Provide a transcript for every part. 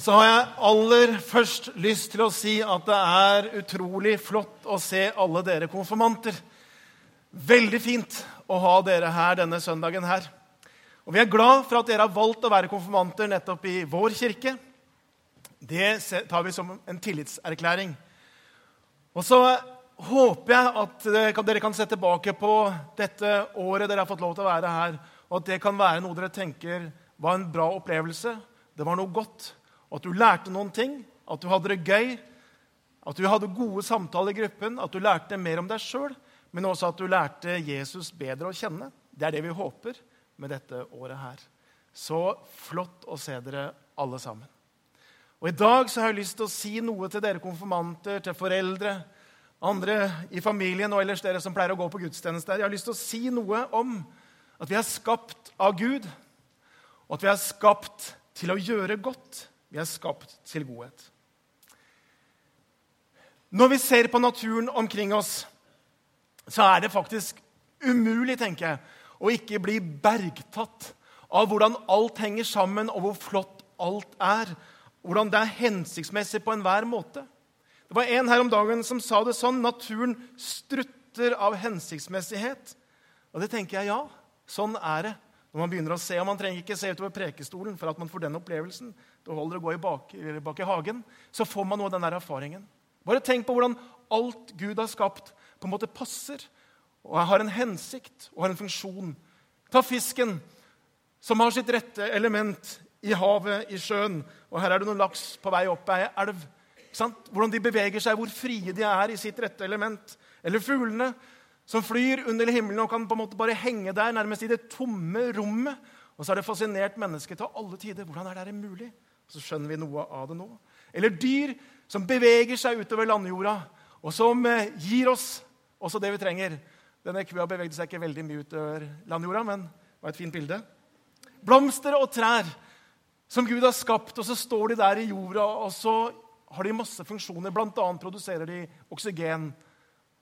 Og så har jeg aller først lyst til å si at det er utrolig flott å se alle dere konfirmanter. Veldig fint å ha dere her denne søndagen her. Og Vi er glad for at dere har valgt å være konfirmanter nettopp i vår kirke. Det tar vi som en tillitserklæring. Og så håper jeg at dere kan se tilbake på dette året dere har fått lov til å være her, og at det kan være noe dere tenker var en bra opplevelse. Det var noe godt at du lærte noen ting, at du hadde det gøy, at du hadde gode samtaler i gruppen, at du lærte mer om deg sjøl, men også at du lærte Jesus bedre å kjenne. Det er det vi håper med dette året her. Så flott å se dere alle sammen. Og I dag så har jeg lyst til å si noe til dere konfirmanter, til foreldre, andre i familien og ellers dere som pleier å gå på gudstjeneste. Jeg har lyst til å si noe om at vi er skapt av Gud, og at vi er skapt til å gjøre godt. Vi er skapt til godhet. Når vi ser på naturen omkring oss, så er det faktisk umulig, tenker jeg, å ikke bli bergtatt av hvordan alt henger sammen, og hvor flott alt er. Hvordan det er hensiktsmessig på enhver måte. Det var en her om dagen som sa det sånn naturen strutter av hensiktsmessighet. Og det tenker jeg ja, sånn er det. Når man begynner å se, og Man trenger ikke se utover prekestolen for at man får den opplevelsen. Det holder å gå i bak, bak, i hagen. Så får man noe av den der erfaringen. Bare tenk på hvordan alt Gud har skapt, på en måte passer og har en hensikt og har en funksjon. Ta fisken, som har sitt rette element i havet, i sjøen. Og her er det noen laks på vei opp ei elv. Hvordan de beveger seg, hvor frie de er i sitt rette element. Eller fuglene som flyr under himmelen og kan på en måte bare henge der, nærmest i det tomme rommet. Og så har det fascinert mennesket til alle tider. Hvordan er det mulig? Så skjønner vi noe av det nå. Eller dyr som beveger seg utover landjorda, og som eh, gir oss også det vi trenger. Denne kua bevegde seg ikke veldig mye utover landjorda, men det var et fint bilde. Blomster og trær som Gud har skapt, og så står de der i jorda, og så har de masse funksjoner. Blant annet produserer de oksygen,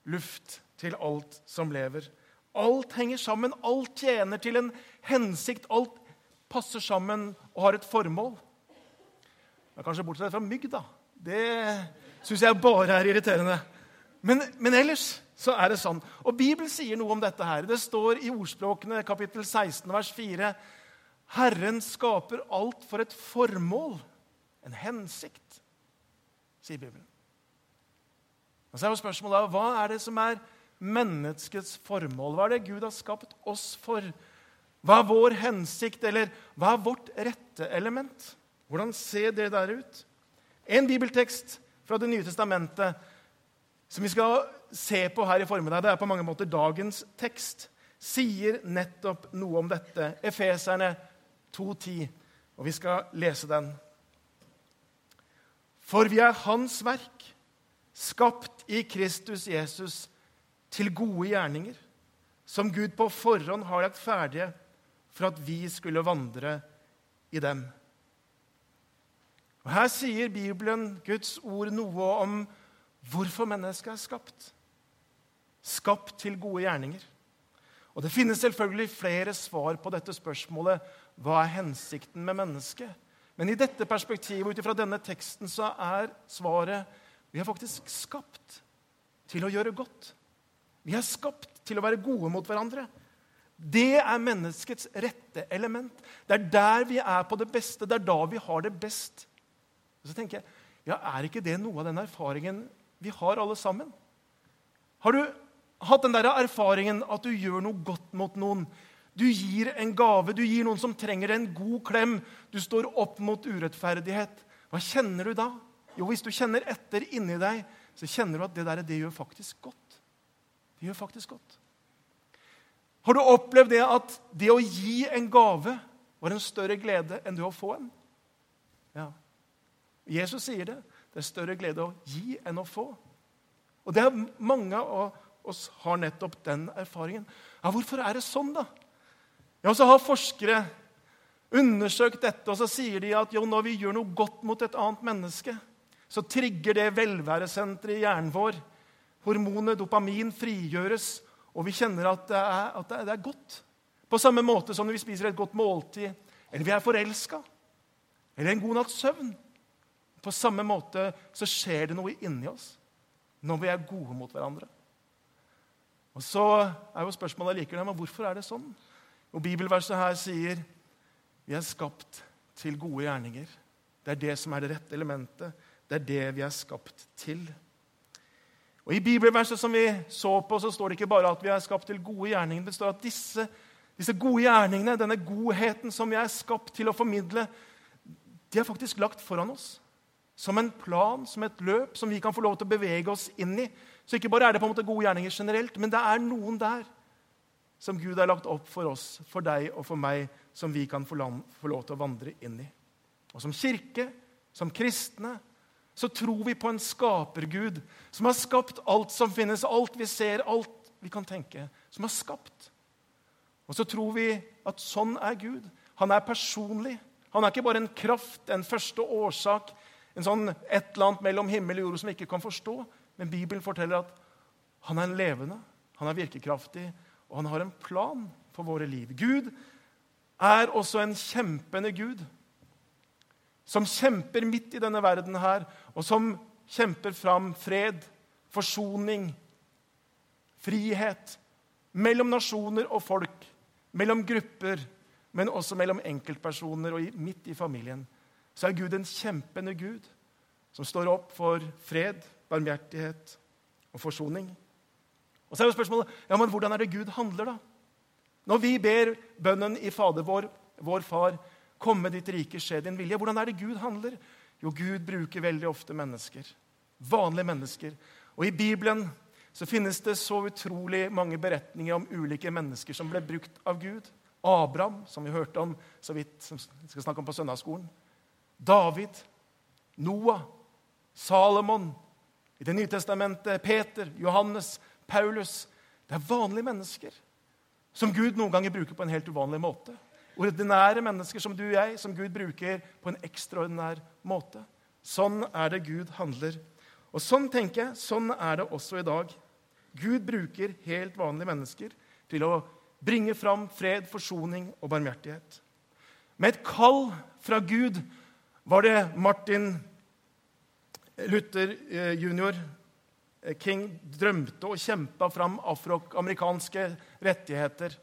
luft, til alt som lever. Alt henger sammen, alt tjener til en hensikt. Alt passer sammen og har et formål. Er kanskje bortsett fra mygg, da. Det syns jeg bare er irriterende. Men, men, ellers så er det sånn. Og Bibelen sier noe om dette her. Det står i Ordspråkene kapittel 16 vers 4 Herren skaper alt for et formål, en hensikt, sier Bibelen. Og så er jo spørsmålet hva er det som er menneskets formål? Hva er det Gud har skapt oss for? Hva er vår hensikt, eller hva er vårt rette element? Hvordan ser det der ut? En bibeltekst fra Det nye testamentet som vi skal se på her i formiddag, det er på mange måter dagens tekst, sier nettopp noe om dette. Efeserne 2,10. Og vi skal lese den. For vi er Hans verk, skapt i Kristus Jesus til gode gjerninger, som Gud på forhånd har lagt ferdige for at vi skulle vandre i dem. Og Her sier Bibelen, Guds ord, noe om hvorfor mennesket er skapt. Skapt til gode gjerninger. Og Det finnes selvfølgelig flere svar på dette spørsmålet hva er hensikten med mennesket. Men i dette perspektivet ut ifra denne teksten så er svaret vi er faktisk skapt til å gjøre godt. Vi er skapt til å være gode mot hverandre. Det er menneskets rette element. Det er der vi er på det beste. Det er da vi har det best. Og så tenker jeg, ja, Er ikke det noe av den erfaringen vi har alle sammen? Har du hatt den der erfaringen at du gjør noe godt mot noen? Du gir en gave, du gir noen som trenger en god klem. Du står opp mot urettferdighet. Hva kjenner du da? Jo, Hvis du kjenner etter inni deg, så kjenner du at det der det gjør faktisk godt. Det gjør faktisk godt. Har du opplevd det at det å gi en gave var en større glede enn det å få en? Ja. Jesus sier det. Det er større glede å gi enn å få. Og det er Mange av oss har nettopp den erfaringen. Ja, Hvorfor er det sånn, da? Ja, Så har forskere undersøkt dette, og så sier de at jo, når vi gjør noe godt mot et annet menneske, så trigger det velværesenteret i hjernen vår Hormonet dopamin frigjøres, og vi kjenner at det er, at det er godt. På samme måte som når vi spiser et godt måltid, eller vi er forelska, eller en god natts søvn. På samme måte så skjer det noe inni oss når vi er gode mot hverandre. Og Så er jo spørsmålet likevel men hvorfor er det sånn. Og Bibelverset her sier vi er skapt til gode gjerninger. Det er det som er det rette elementet. Det er det vi er skapt til. Og I bibelverset som vi så på, så står det ikke bare at vi er skapt til gode gjerninger. Det står at disse, disse gode gjerningene, denne godheten som vi er skapt til å formidle, de er faktisk lagt foran oss. Som en plan, som et løp, som vi kan få lov til å bevege oss inn i. Så ikke bare er det på en måte gode gjerninger generelt, men det er noen der som Gud har lagt opp for oss, for deg og for meg, som vi kan få, lov til å vandre inn i. Og som kirke, som kristne, så tror vi på en skapergud som har skapt alt som finnes, alt vi ser, alt vi kan tenke. Som har skapt. Og så tror vi at sånn er Gud. Han er personlig. Han er ikke bare en kraft, en første årsak, en sånn et eller annet mellom himmel og jord som vi ikke kan forstå. Men Bibelen forteller at han er en levende, han er virkekraftig, og han har en plan for våre liv. Gud er også en kjempende Gud som kjemper midt i denne verden her, og som kjemper fram fred, forsoning, frihet mellom nasjoner og folk, mellom grupper, men også mellom enkeltpersoner og midt i familien. Så er Gud en kjempende Gud som står opp for fred, barmhjertighet og forsoning. Og så er jo spørsmålet ja, men hvordan er det Gud handler, da? Når vi ber bønnen i Fader vår, vår Far, komme ditt rike, skje din vilje. Hvordan er det Gud handler? Jo, Gud bruker veldig ofte mennesker. Vanlige mennesker. Og i Bibelen så finnes det så utrolig mange beretninger om ulike mennesker som ble brukt av Gud. Abraham, som vi hørte om så vidt, som vi skal snakke om på søndagsskolen. David, Noah, Salomon, i Det nye testamentet, Peter, Johannes, Paulus. Det er vanlige mennesker som Gud noen ganger bruker på en helt uvanlig måte. Ordinære mennesker som du og jeg, som Gud bruker på en ekstraordinær måte. Sånn er det Gud handler. Og sånn tenker jeg, sånn er det også i dag. Gud bruker helt vanlige mennesker til å bringe fram fred, forsoning og barmhjertighet. Med et kall fra Gud var det Martin Luther eh, jr. Eh, King drømte og kjempa fram afroamerikanske rettigheter.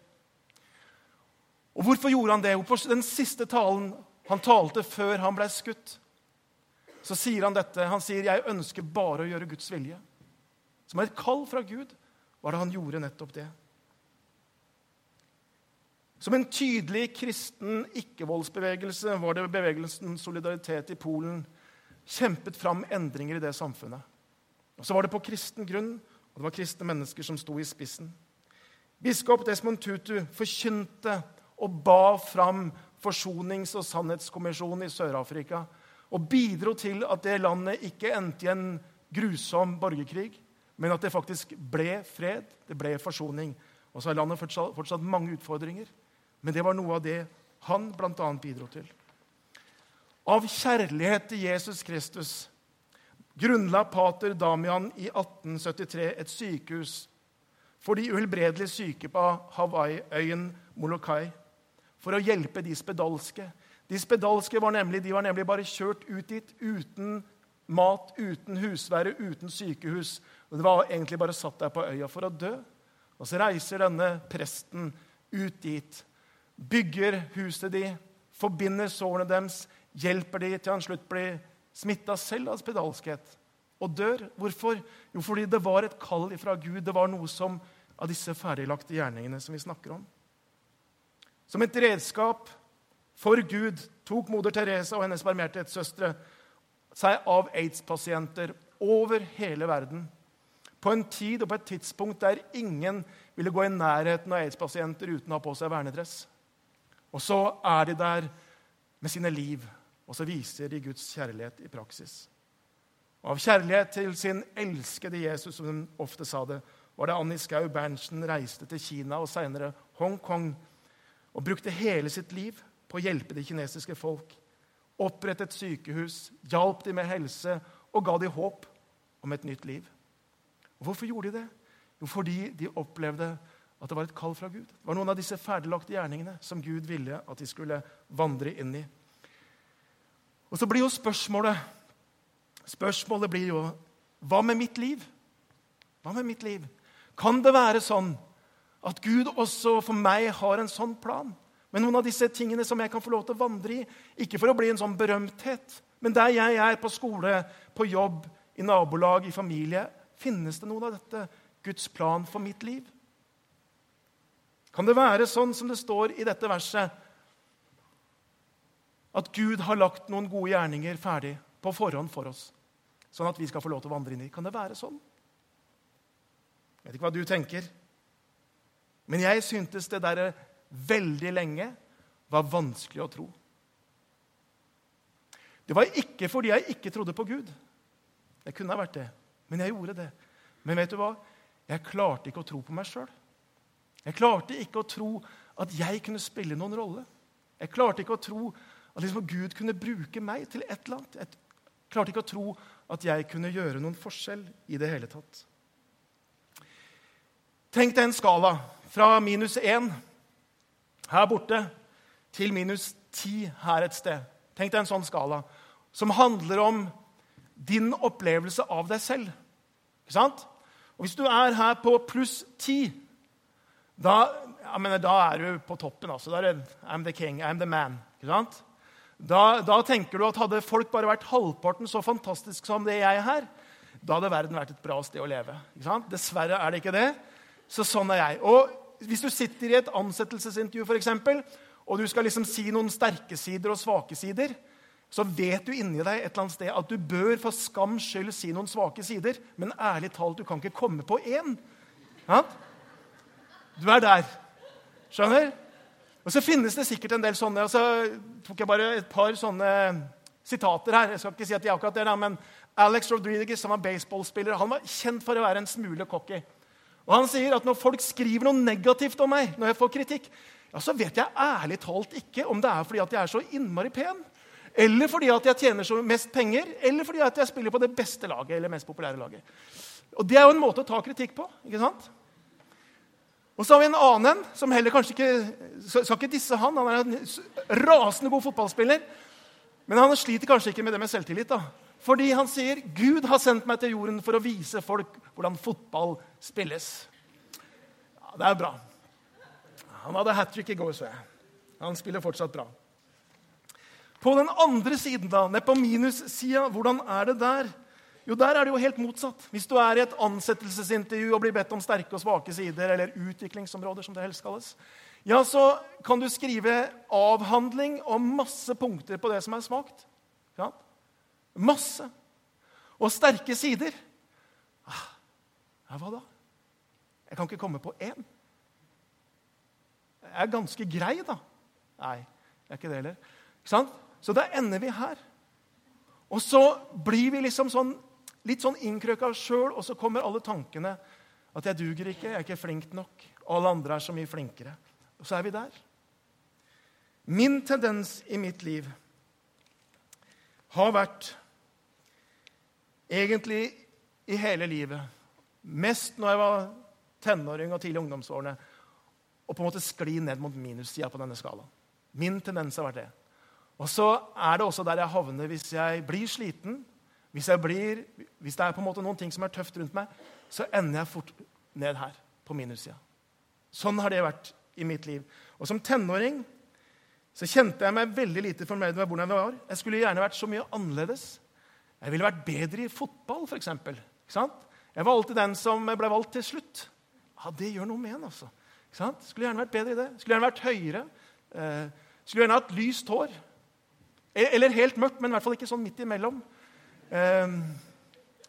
Og Hvorfor gjorde han det? På den siste talen han talte før han ble skutt, så sier han dette. Han sier, 'Jeg ønsker bare å gjøre Guds vilje'. Som et kall fra Gud var det han gjorde nettopp det. Som en tydelig kristen ikke-voldsbevegelse var det bevegelsen Solidaritet i Polen kjempet fram endringer i det samfunnet. Og Så var det på kristen grunn, og det var kristne mennesker som sto i spissen. Biskop Desmond Tutu forkynte og ba fram forsonings- og sannhetskommisjonen i Sør-Afrika. Og bidro til at det landet ikke endte i en grusom borgerkrig, men at det faktisk ble fred, det ble forsoning. Og så har landet fortsatt, fortsatt mange utfordringer, men det var noe av det han bl.a. bidro til. Av kjærlighet til Jesus Kristus grunnla pater Damian i 1873 et sykehus for de uhelbredelig syke på Hawaii-øyen Molokai for å hjelpe de spedalske. De spedalske var nemlig, de var nemlig bare kjørt ut dit uten mat, uten husvære, uten sykehus. Og De var egentlig bare satt der på øya for å dø. Og Så reiser denne presten ut dit, bygger huset de, forbinder sårene deres, hjelper de til han slutt blir smitta selv av spedalskhet og dør. Hvorfor? Jo, fordi det var et kall fra Gud. Det var noe som av disse ferdiglagte gjerningene som vi snakker om. Som et redskap for Gud tok moder Teresa og hennes barmhjertighetssøstre seg av aids-pasienter over hele verden. På en tid og på et tidspunkt der ingen ville gå i nærheten av aids-pasienter uten å ha på seg vernedress. Og så er de der med sine liv, og så viser de Guds kjærlighet i praksis. Og Av kjærlighet til sin elskede Jesus, som hun ofte sa det, var det Annie Skau Berntsen reiste til Kina og senere Hongkong og brukte hele sitt liv på å hjelpe det kinesiske folk. Opprettet sykehus, hjalp dem med helse og ga dem håp om et nytt liv. Og Hvorfor gjorde de det? Jo, fordi de opplevde at det var et kall fra Gud. Det var noen av disse ferdiglagte gjerningene som Gud ville at de skulle vandre inn i. Og Så blir jo spørsmålet Spørsmålet blir jo hva med mitt liv? Hva med mitt liv? Kan det være sånn at Gud også for meg har en sånn plan? Med noen av disse tingene som jeg kan få lov til å vandre i. Ikke for å bli en sånn berømthet, men der jeg er på skole, på jobb, i nabolag, i familie, finnes det noen av dette Guds plan for mitt liv? Kan det være sånn som det står i dette verset, at Gud har lagt noen gode gjerninger ferdig på forhånd for oss, sånn at vi skal få lov til å vandre inn i? Kan det være sånn? Jeg vet ikke hva du tenker, men jeg syntes det der veldig lenge var vanskelig å tro. Det var ikke fordi jeg ikke trodde på Gud. Det kunne ha vært det, men jeg gjorde det. Men vet du hva? Jeg klarte ikke å tro på meg sjøl. Jeg klarte ikke å tro at jeg kunne spille noen rolle. Jeg klarte ikke å tro at liksom Gud kunne bruke meg til et eller annet. Jeg klarte ikke å tro at jeg kunne gjøre noen forskjell i det hele tatt. Tenk deg en skala fra minus 1 her borte til minus 10 her et sted. Tenk deg en sånn skala som handler om din opplevelse av deg selv. Ikke sant? Og Hvis du er her på pluss 10, da, mener, da er du på toppen. altså. Da er det I'm the king, I'm the man. Ikke sant? Da, da, tenker du at hadde folk bare vært halvparten så fantastisk som det jeg er her, da hadde verden vært et bra sted å leve. Ikke sant? Dessverre er det ikke det. Så sånn er jeg. Og Hvis du sitter i et ansettelsesintervju for eksempel, og du skal liksom si noen sterke sider og svake sider, så vet du inni deg et eller annet sted at du bør for skams skyld si noen svake sider. Men ærlig talt, du kan ikke komme på én. Ja? Du er der. Skjønner? Og så finnes det sikkert en del sånne. og Så tok jeg bare et par sånne sitater her. Jeg skal ikke si at de er akkurat det, men Alex Rodriguez, som var baseballspiller, han var kjent for å være en smule cocky. Og Han sier at når folk skriver noe negativt om meg, når jeg får kritikk, ja, så vet jeg ærlig talt ikke om det er fordi at jeg er så innmari pen, eller fordi at jeg tjener så mest penger, eller fordi at jeg spiller på det beste laget eller mest populære laget. Og Det er jo en måte å ta kritikk på. ikke sant? Og så har vi en annen som heller kanskje ikke Skal ikke disse han. Han er en rasende god fotballspiller. Men han sliter kanskje ikke med det med selvtillit. da. Fordi han sier Gud har sendt meg til jorden for å vise folk hvordan fotball spilles. Ja, Det er bra. Han hadde hat trick i går, så jeg. Han spiller fortsatt bra. På den andre siden, da, ned på minussida, hvordan er det der? Jo, der er det jo helt motsatt. Hvis du er i et ansettelsesintervju og blir bedt om sterke og svake sider, eller utviklingsområder, som det helst kalles, ja, så kan du skrive avhandling og masse punkter på det som er svakt. Ja? Masse. Og sterke sider. Ah, ja, hva da? Jeg kan ikke komme på én. Jeg er ganske grei, da. Nei, jeg er ikke det heller. Ikke sant? Så da ender vi her. Og så blir vi liksom sånn, litt sånn innkrøka sjøl, og så kommer alle tankene. At jeg duger ikke, jeg er ikke flink nok. Alle andre er så mye flinkere. Og så er vi der. Min tendens i mitt liv har vært egentlig i hele livet, mest når jeg var tenåring og tidlig ungdomsårene, å på en måte skli ned mot minussida på denne skalaen. Min tendens har vært det. Og så er det også der jeg havner hvis jeg blir sliten. Hvis, blir, hvis det er på en måte noen ting som er tøft rundt meg, så ender jeg fort ned her, på minussida. Sånn har det vært i mitt liv. Og som tenåring så kjente jeg meg veldig lite fornøyd med hvordan jeg var. Jeg skulle gjerne vært så mye annerledes. Jeg ville vært bedre i fotball, f.eks. Jeg var alltid den som ble valgt til slutt. Ja, Det gjør noe med en. altså. Skulle gjerne vært bedre i det. Skulle gjerne vært høyere. Eh, skulle gjerne hatt lyst hår. Eller helt mørkt, men i hvert fall ikke sånn midt imellom. Um,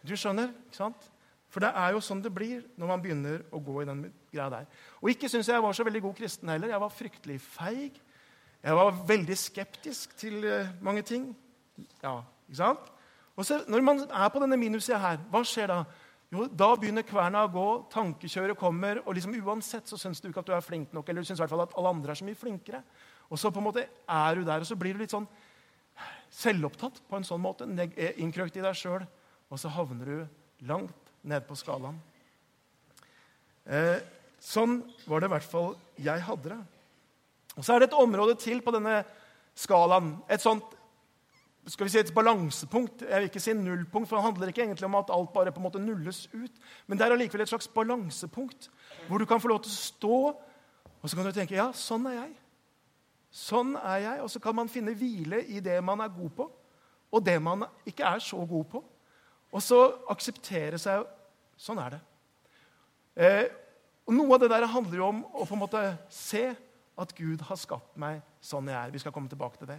du skjønner? ikke sant? For det er jo sånn det blir når man begynner å gå i den greia der. Og ikke syns jeg var så veldig god kristen heller. Jeg var fryktelig feig. Jeg var veldig skeptisk til uh, mange ting. Ja, ikke sant? Og så, Når man er på denne minussida her, hva skjer da? Jo, Da begynner kverna å gå, tankekjøret kommer, og liksom uansett så syns du ikke at du er flink nok. eller du synes i hvert fall at alle andre er så mye flinkere. Og så på en måte er du der, og så blir du litt sånn selvopptatt på en sånn måte, eh, innkrøkt i deg sjøl, og så havner du langt ned på skalaen. Eh, sånn var det i hvert fall jeg hadde det. Og Så er det et område til på denne skalaen. Et sånt skal vi si et balansepunkt. Jeg vil ikke si nullpunkt, for det handler ikke egentlig om at alt bare på en måte nulles ut. Men det er allikevel et slags balansepunkt hvor du kan få lov til å stå, og så kan du tenke ja, sånn er jeg. Sånn er jeg. Og så kan man finne hvile i det man er god på, og det man ikke er så god på. Og så akseptere seg Sånn er det. Eh, og Noe av det der handler jo om å på en måte se at Gud har skapt meg sånn jeg er. Vi skal komme tilbake til det.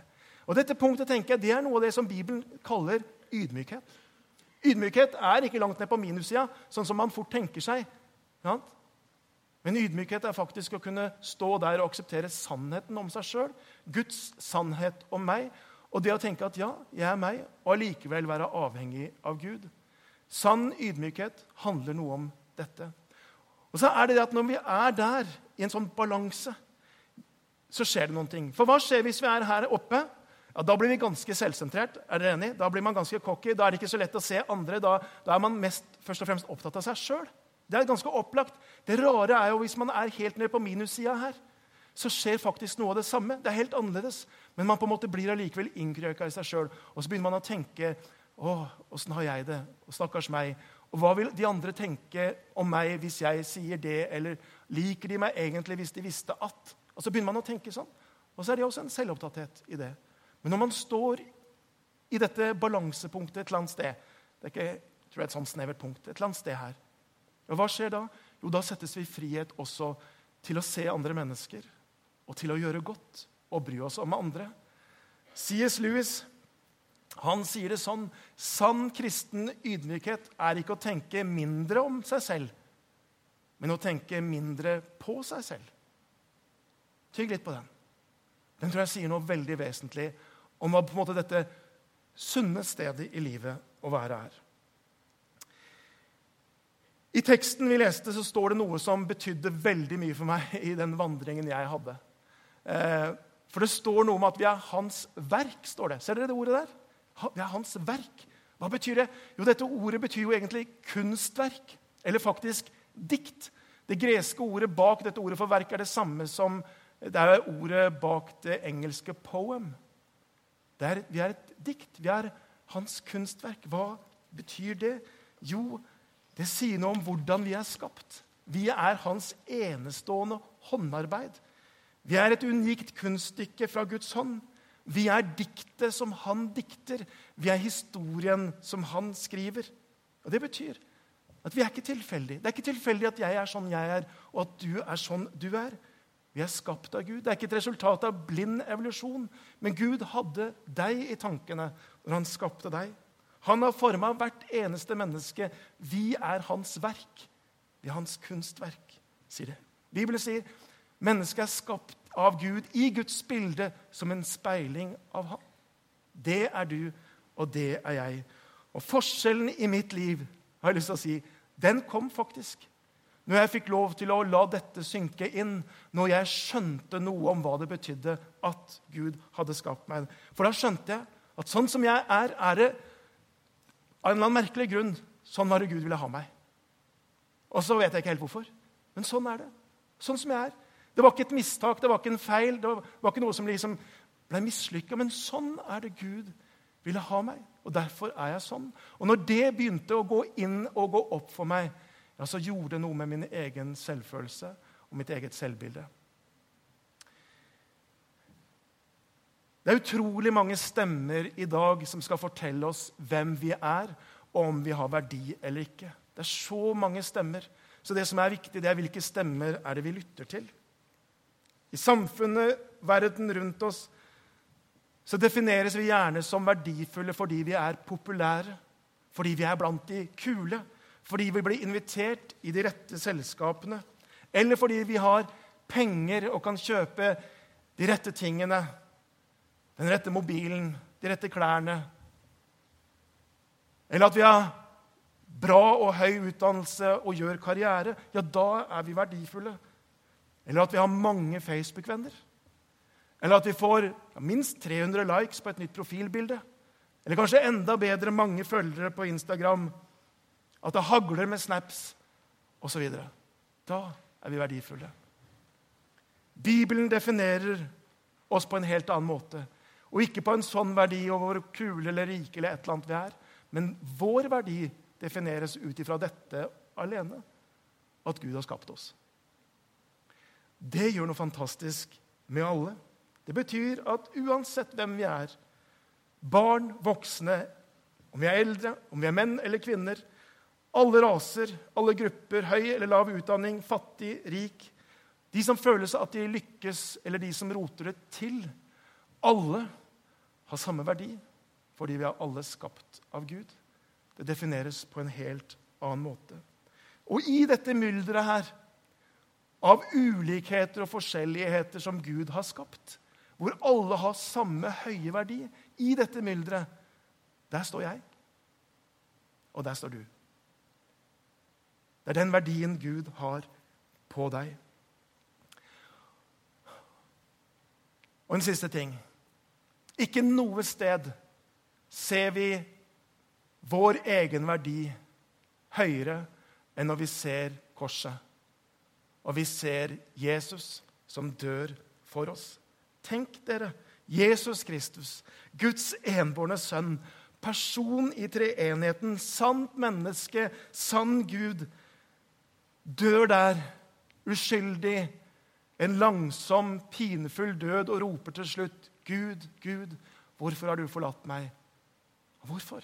Og Dette punktet tenker jeg, det er noe av det som Bibelen kaller ydmykhet. Ydmykhet er ikke langt ned på minussida, sånn som man fort tenker seg. Ja? Men ydmykhet er faktisk å kunne stå der og akseptere sannheten om seg sjøl. Guds sannhet om meg. Og det å tenke at ja, jeg er meg, og allikevel være avhengig av Gud. Sann ydmykhet handler noe om dette. Og så er det det at Når vi er der, i en sånn balanse, så skjer det noen ting. For hva skjer hvis vi er her oppe? Ja, Da blir vi ganske selvsentrert. er dere enig? Da blir man ganske cocky. Da er det ikke så lett å se andre. Da, da er man mest, først og fremst opptatt av seg sjøl. Det er ganske opplagt. Det rare er jo hvis man er helt nede på minussida her, så skjer faktisk noe av det samme. Det er helt annerledes. Men man på en måte blir allikevel innkrøka i seg sjøl. Og så begynner man å tenke å, åssen har jeg det? Og stakkars meg. Og hva vil de andre tenke om meg hvis jeg sier det? Eller liker de meg egentlig hvis de visste at? Og så begynner man å tenke sånn. Og så er det også en selvopptatthet i det. Men når man står i dette balansepunktet et eller annet sted Det er ikke tror jeg, et sånn snevert punkt. Et eller annet sted her. Og hva skjer da? Jo, da settes vi i frihet også til å se andre mennesker og til å gjøre godt og bry oss om andre. C.S. Lewis han sier det sånn Sann kristen ydmykhet er ikke å tenke mindre om seg selv, men å tenke mindre på seg selv. Tygg litt på den. Den tror jeg sier noe veldig vesentlig om hva på en måte dette sunne stedet i livet å være er. I teksten vi leste, så står det noe som betydde veldig mye for meg i den vandringen jeg hadde. Eh, for det står noe om at vi er hans verk. står det. Ser dere det ordet der? Vi er hans verk. Hva betyr det? Jo, Dette ordet betyr jo egentlig kunstverk. Eller faktisk dikt. Det greske ordet bak dette ordet for verk er det samme som det er ordet bak det engelske 'poem'. Det er, vi er et dikt. Vi er hans kunstverk. Hva betyr det? Jo, det sier noe om hvordan vi er skapt. Vi er hans enestående håndarbeid. Vi er et unikt kunststykke fra Guds hånd. Vi er diktet som han dikter. Vi er historien som han skriver. Og Det betyr at vi er ikke tilfeldige. Det er ikke tilfeldig at jeg er sånn jeg er, og at du er sånn du er. Vi er skapt av Gud. Det er ikke et resultat av blind evolusjon. Men Gud hadde deg i tankene når han skapte deg. Han har forma hvert eneste menneske. Vi er hans verk. Vi er hans kunstverk, sier det. Bibelen sier mennesket er skapt av Gud i Guds bilde som en speiling av ham. Det er du, og det er jeg. Og forskjellen i mitt liv har jeg lyst til å si, den kom faktisk når jeg fikk lov til å la dette synke inn, når jeg skjønte noe om hva det betydde at Gud hadde skapt meg. For da skjønte jeg at sånn som jeg er, er det av en eller annen merkelig grunn sånn var det Gud ville ha meg. Og så vet jeg ikke helt hvorfor, men sånn er det. Sånn som jeg er. Det var ikke et mistak, det var ikke en feil, det var, ikke noe som liksom ble mislykka. Men sånn er det Gud ville ha meg, og derfor er jeg sånn. Og når det begynte å gå inn og gå opp for meg, ja, så gjorde det noe med min egen selvfølelse og mitt eget selvbilde. Det er utrolig mange stemmer i dag som skal fortelle oss hvem vi er, og om vi har verdi eller ikke. Det er så mange stemmer. Så det som er viktig, det er hvilke stemmer er det vi lytter til. I samfunnet, verden rundt oss, så defineres vi gjerne som verdifulle fordi vi er populære, fordi vi er blant de kule, fordi vi blir invitert i de rette selskapene, eller fordi vi har penger og kan kjøpe de rette tingene den rette mobilen, de rette klærne. Eller at vi har bra og høy utdannelse og gjør karriere. Ja, da er vi verdifulle. Eller at vi har mange Facebook-venner. Eller at vi får minst 300 likes på et nytt profilbilde. Eller kanskje enda bedre mange følgere på Instagram. At det hagler med snaps osv. Da er vi verdifulle. Bibelen definerer oss på en helt annen måte. Og ikke på en sånn verdi over hvor kule eller rike eller et eller annet vi er. Men vår verdi defineres ut ifra dette alene. At Gud har skapt oss. Det gjør noe fantastisk med alle. Det betyr at uansett hvem vi er, barn, voksne, om vi er eldre, om vi er menn eller kvinner, alle raser, alle grupper, høy eller lav utdanning, fattig, rik, de som føler seg at de lykkes, eller de som roter det til Alle har samme verdi fordi vi er alle skapt av Gud. Det defineres på en helt annen måte. Og i dette mylderet her av ulikheter og forskjelligheter som Gud har skapt, hvor alle har samme høye verdi, i dette mylderet, der står jeg, og der står du. Det er den verdien Gud har på deg. Og en siste ting. Ikke noe sted ser vi vår egen verdi høyere enn når vi ser korset. Og vi ser Jesus som dør for oss. Tenk dere, Jesus Kristus, Guds enbårne sønn, person i treenigheten, sant menneske, sann Gud, dør der, uskyldig, en langsom, pinefull død, og roper til slutt, Gud, Gud, hvorfor har du forlatt meg? Hvorfor?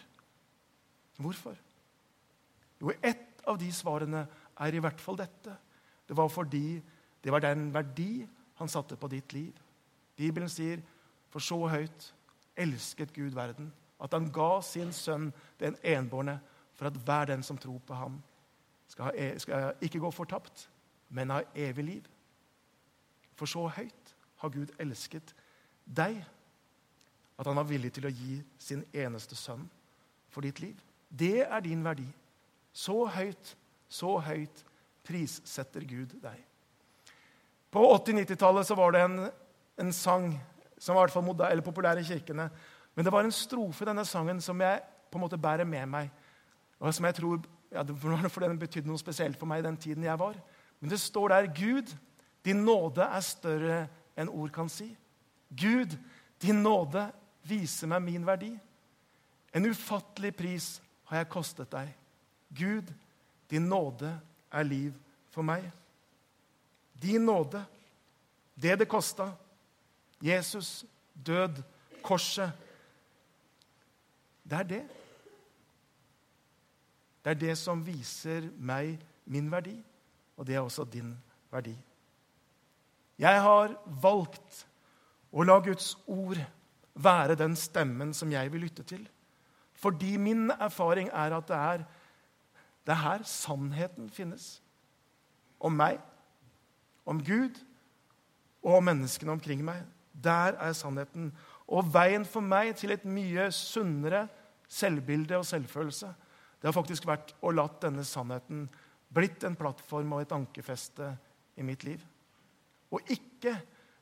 Hvorfor? Jo, ett av de svarene er i hvert fall dette. Det var fordi det var den verdi han satte på ditt liv. Bibelen sier, 'For så høyt elsket Gud verden', at han ga sin sønn den enbårne, for at hver den som tror på ham, skal, ha, e, skal ikke gå fortapt, men ha evig liv. For så høyt har Gud elsket deg, at han var villig til å gi sin eneste sønn for ditt liv. Det er din verdi. Så høyt, så høyt prissetter Gud deg. På 80-90-tallet var det en, en, sang som var i hvert fall populær i kirkene. Men det var en strofe i denne sangen som jeg på en måte bærer med meg. og som jeg tror, ja, For den betydde noe spesielt for meg i den tiden jeg var. Men det står der Gud, din nåde er større enn ord kan si. Gud, din nåde viser meg min verdi. En ufattelig pris har jeg kostet deg. Gud, din nåde er liv for meg. Din nåde, det det kosta. Jesus, død, korset. Det er det. Det er det som viser meg min verdi, og det er også din verdi. Jeg har valgt å la Guds ord være den stemmen som jeg vil lytte til. Fordi min erfaring er at det er det er her sannheten finnes. Om meg, om Gud og om menneskene omkring meg. Der er sannheten. Og veien for meg til et mye sunnere selvbilde og selvfølelse det har faktisk vært å la denne sannheten blitt en plattform og et ankerfeste i mitt liv. Og ikke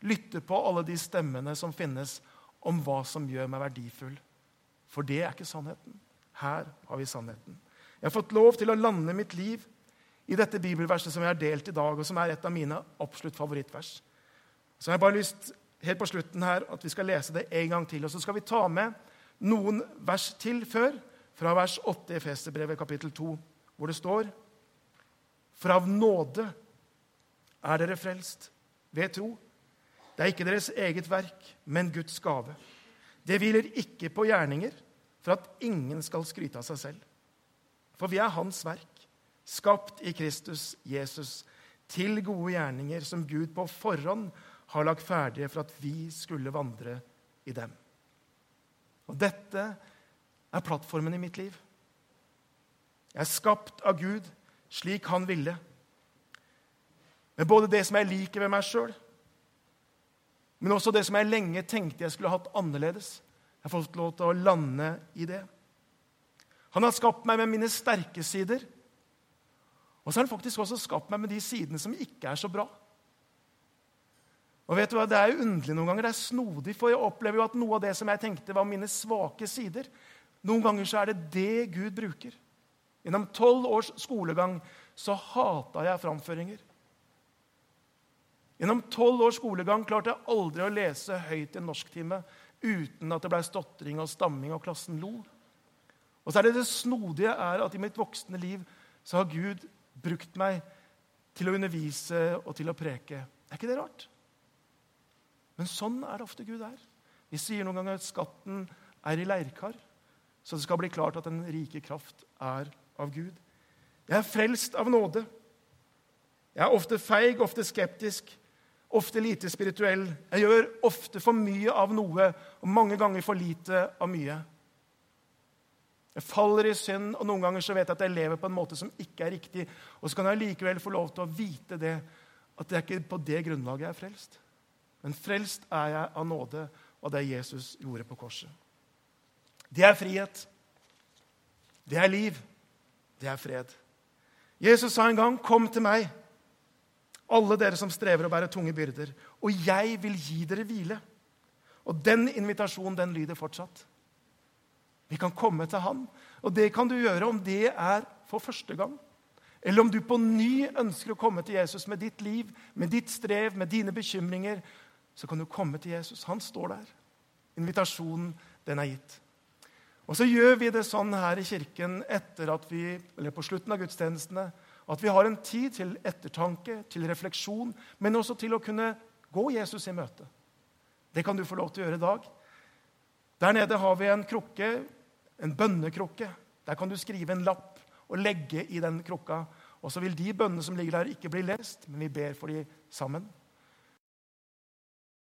lytte på alle de stemmene som finnes om hva som gjør meg verdifull. For det er ikke sannheten. Her har vi sannheten. Jeg har fått lov til å lande mitt liv i dette bibelverset som jeg har delt i dag, og som er et av mine absolutt favorittvers. Så jeg har bare lyst helt på slutten her, at vi skal lese det en gang til. Og så skal vi ta med noen vers til før, fra vers 8 i festerbrevet kapittel 2, hvor det står For av nåde er dere frelst ved tro. Det er ikke deres eget verk, men Guds gave. Det hviler ikke på gjerninger, for at ingen skal skryte av seg selv. For vi er Hans verk, skapt i Kristus Jesus, til gode gjerninger som Gud på forhånd har lagt ferdige for at vi skulle vandre i dem. Og dette er plattformen i mitt liv. Jeg er skapt av Gud slik han ville. Med både det som jeg liker ved meg sjøl, men også det som jeg lenge tenkte jeg skulle hatt annerledes. Jeg har fått lov til å lande i det. Han har skapt meg med mine sterke sider. Og så har han faktisk også skapt meg med de sidene som ikke er så bra. Og vet du hva, Det er jo underlig noen ganger, det er snodig, for jeg opplever jo at noe av det som jeg tenkte var mine svake sider, noen ganger så er det det Gud bruker. Gjennom tolv års skolegang så hata jeg framføringer. Gjennom tolv års skolegang klarte jeg aldri å lese høyt i en norsktime uten at det ble stotring og stamming og klassen lo. Og så er det det snodige er at i mitt voksne liv så har Gud brukt meg til å undervise og til å preke. Er ikke det rart? Men sånn er det ofte Gud er. Vi sier noen ganger at skatten er i leirkar, så det skal bli klart at den rike kraft er av Gud. Jeg er frelst av nåde. Jeg er ofte feig, ofte skeptisk, ofte lite spirituell. Jeg gjør ofte for mye av noe og mange ganger for lite av mye. Jeg faller i synd, og noen ganger så vet jeg at jeg lever på en måte som ikke er riktig. Og så kan jeg likevel få lov til å vite det, at det er ikke på det grunnlaget jeg er frelst. Men frelst er jeg av nåde og det Jesus gjorde på korset. Det er frihet. Det er liv. Det er fred. Jesus sa en gang, 'Kom til meg, alle dere som strever og bærer tunge byrder, og jeg vil gi dere hvile.' Og den invitasjonen den lyder fortsatt. Vi kan komme til Han, og det kan du gjøre om det er for første gang. Eller om du på ny ønsker å komme til Jesus med ditt liv, med ditt strev, med dine bekymringer. Så kan du komme til Jesus. Han står der. Invitasjonen, den er gitt. Og så gjør vi det sånn her i kirken etter at vi, eller på slutten av gudstjenestene at vi har en tid til ettertanke, til refleksjon, men også til å kunne gå Jesus i møte. Det kan du få lov til å gjøre i dag. Der nede har vi en krukke, en bønnekrukke. Der kan du skrive en lapp og legge i den krukka. Og så vil de bønnene som ligger der, ikke bli lest, men vi ber for de sammen.